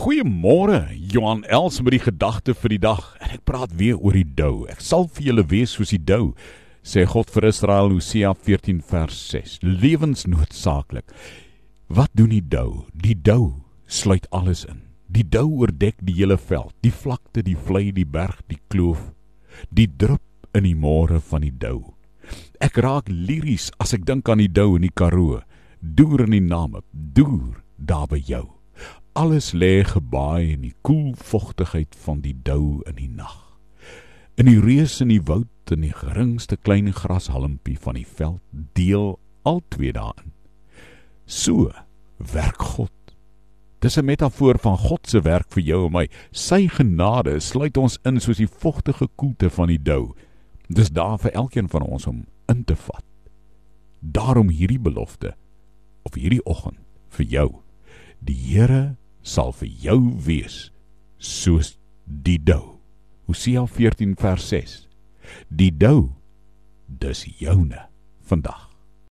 Goeiemôre, Johan Els met die gedagte vir die dag. En ek praat weer oor die dou. Ek sal vir julle wees soos die dou, sê God vir Israel Hosea 14 vers 6. Lewensnoodsaaklik. Wat doen die dou? Die dou sluit alles in. Die dou oordek die hele veld, die vlakte, die vlei, die berg, die kloof, die drup in die môre van die dou. Ek raak liries as ek dink aan die dou in die Karoo. Doer in die name, doer daar by jou. Alles lê gebaai in die koel vogtigheid van die dou in die nag. In die reus in die woud en die geringste klein grashalmpie van die veld deel al twee daarin. So werk God. Dis 'n metafoor van God se werk vir jou en my. Sy genade sluit ons in soos die vogtige koelte van die dou. Dis daar vir elkeen van ons om in te vat. Daarom hierdie belofte op hierdie oggend vir jou. Die Here sal vir jou wees soos die dou. Hosea 14 vers 6. Die dou dis joune vandag.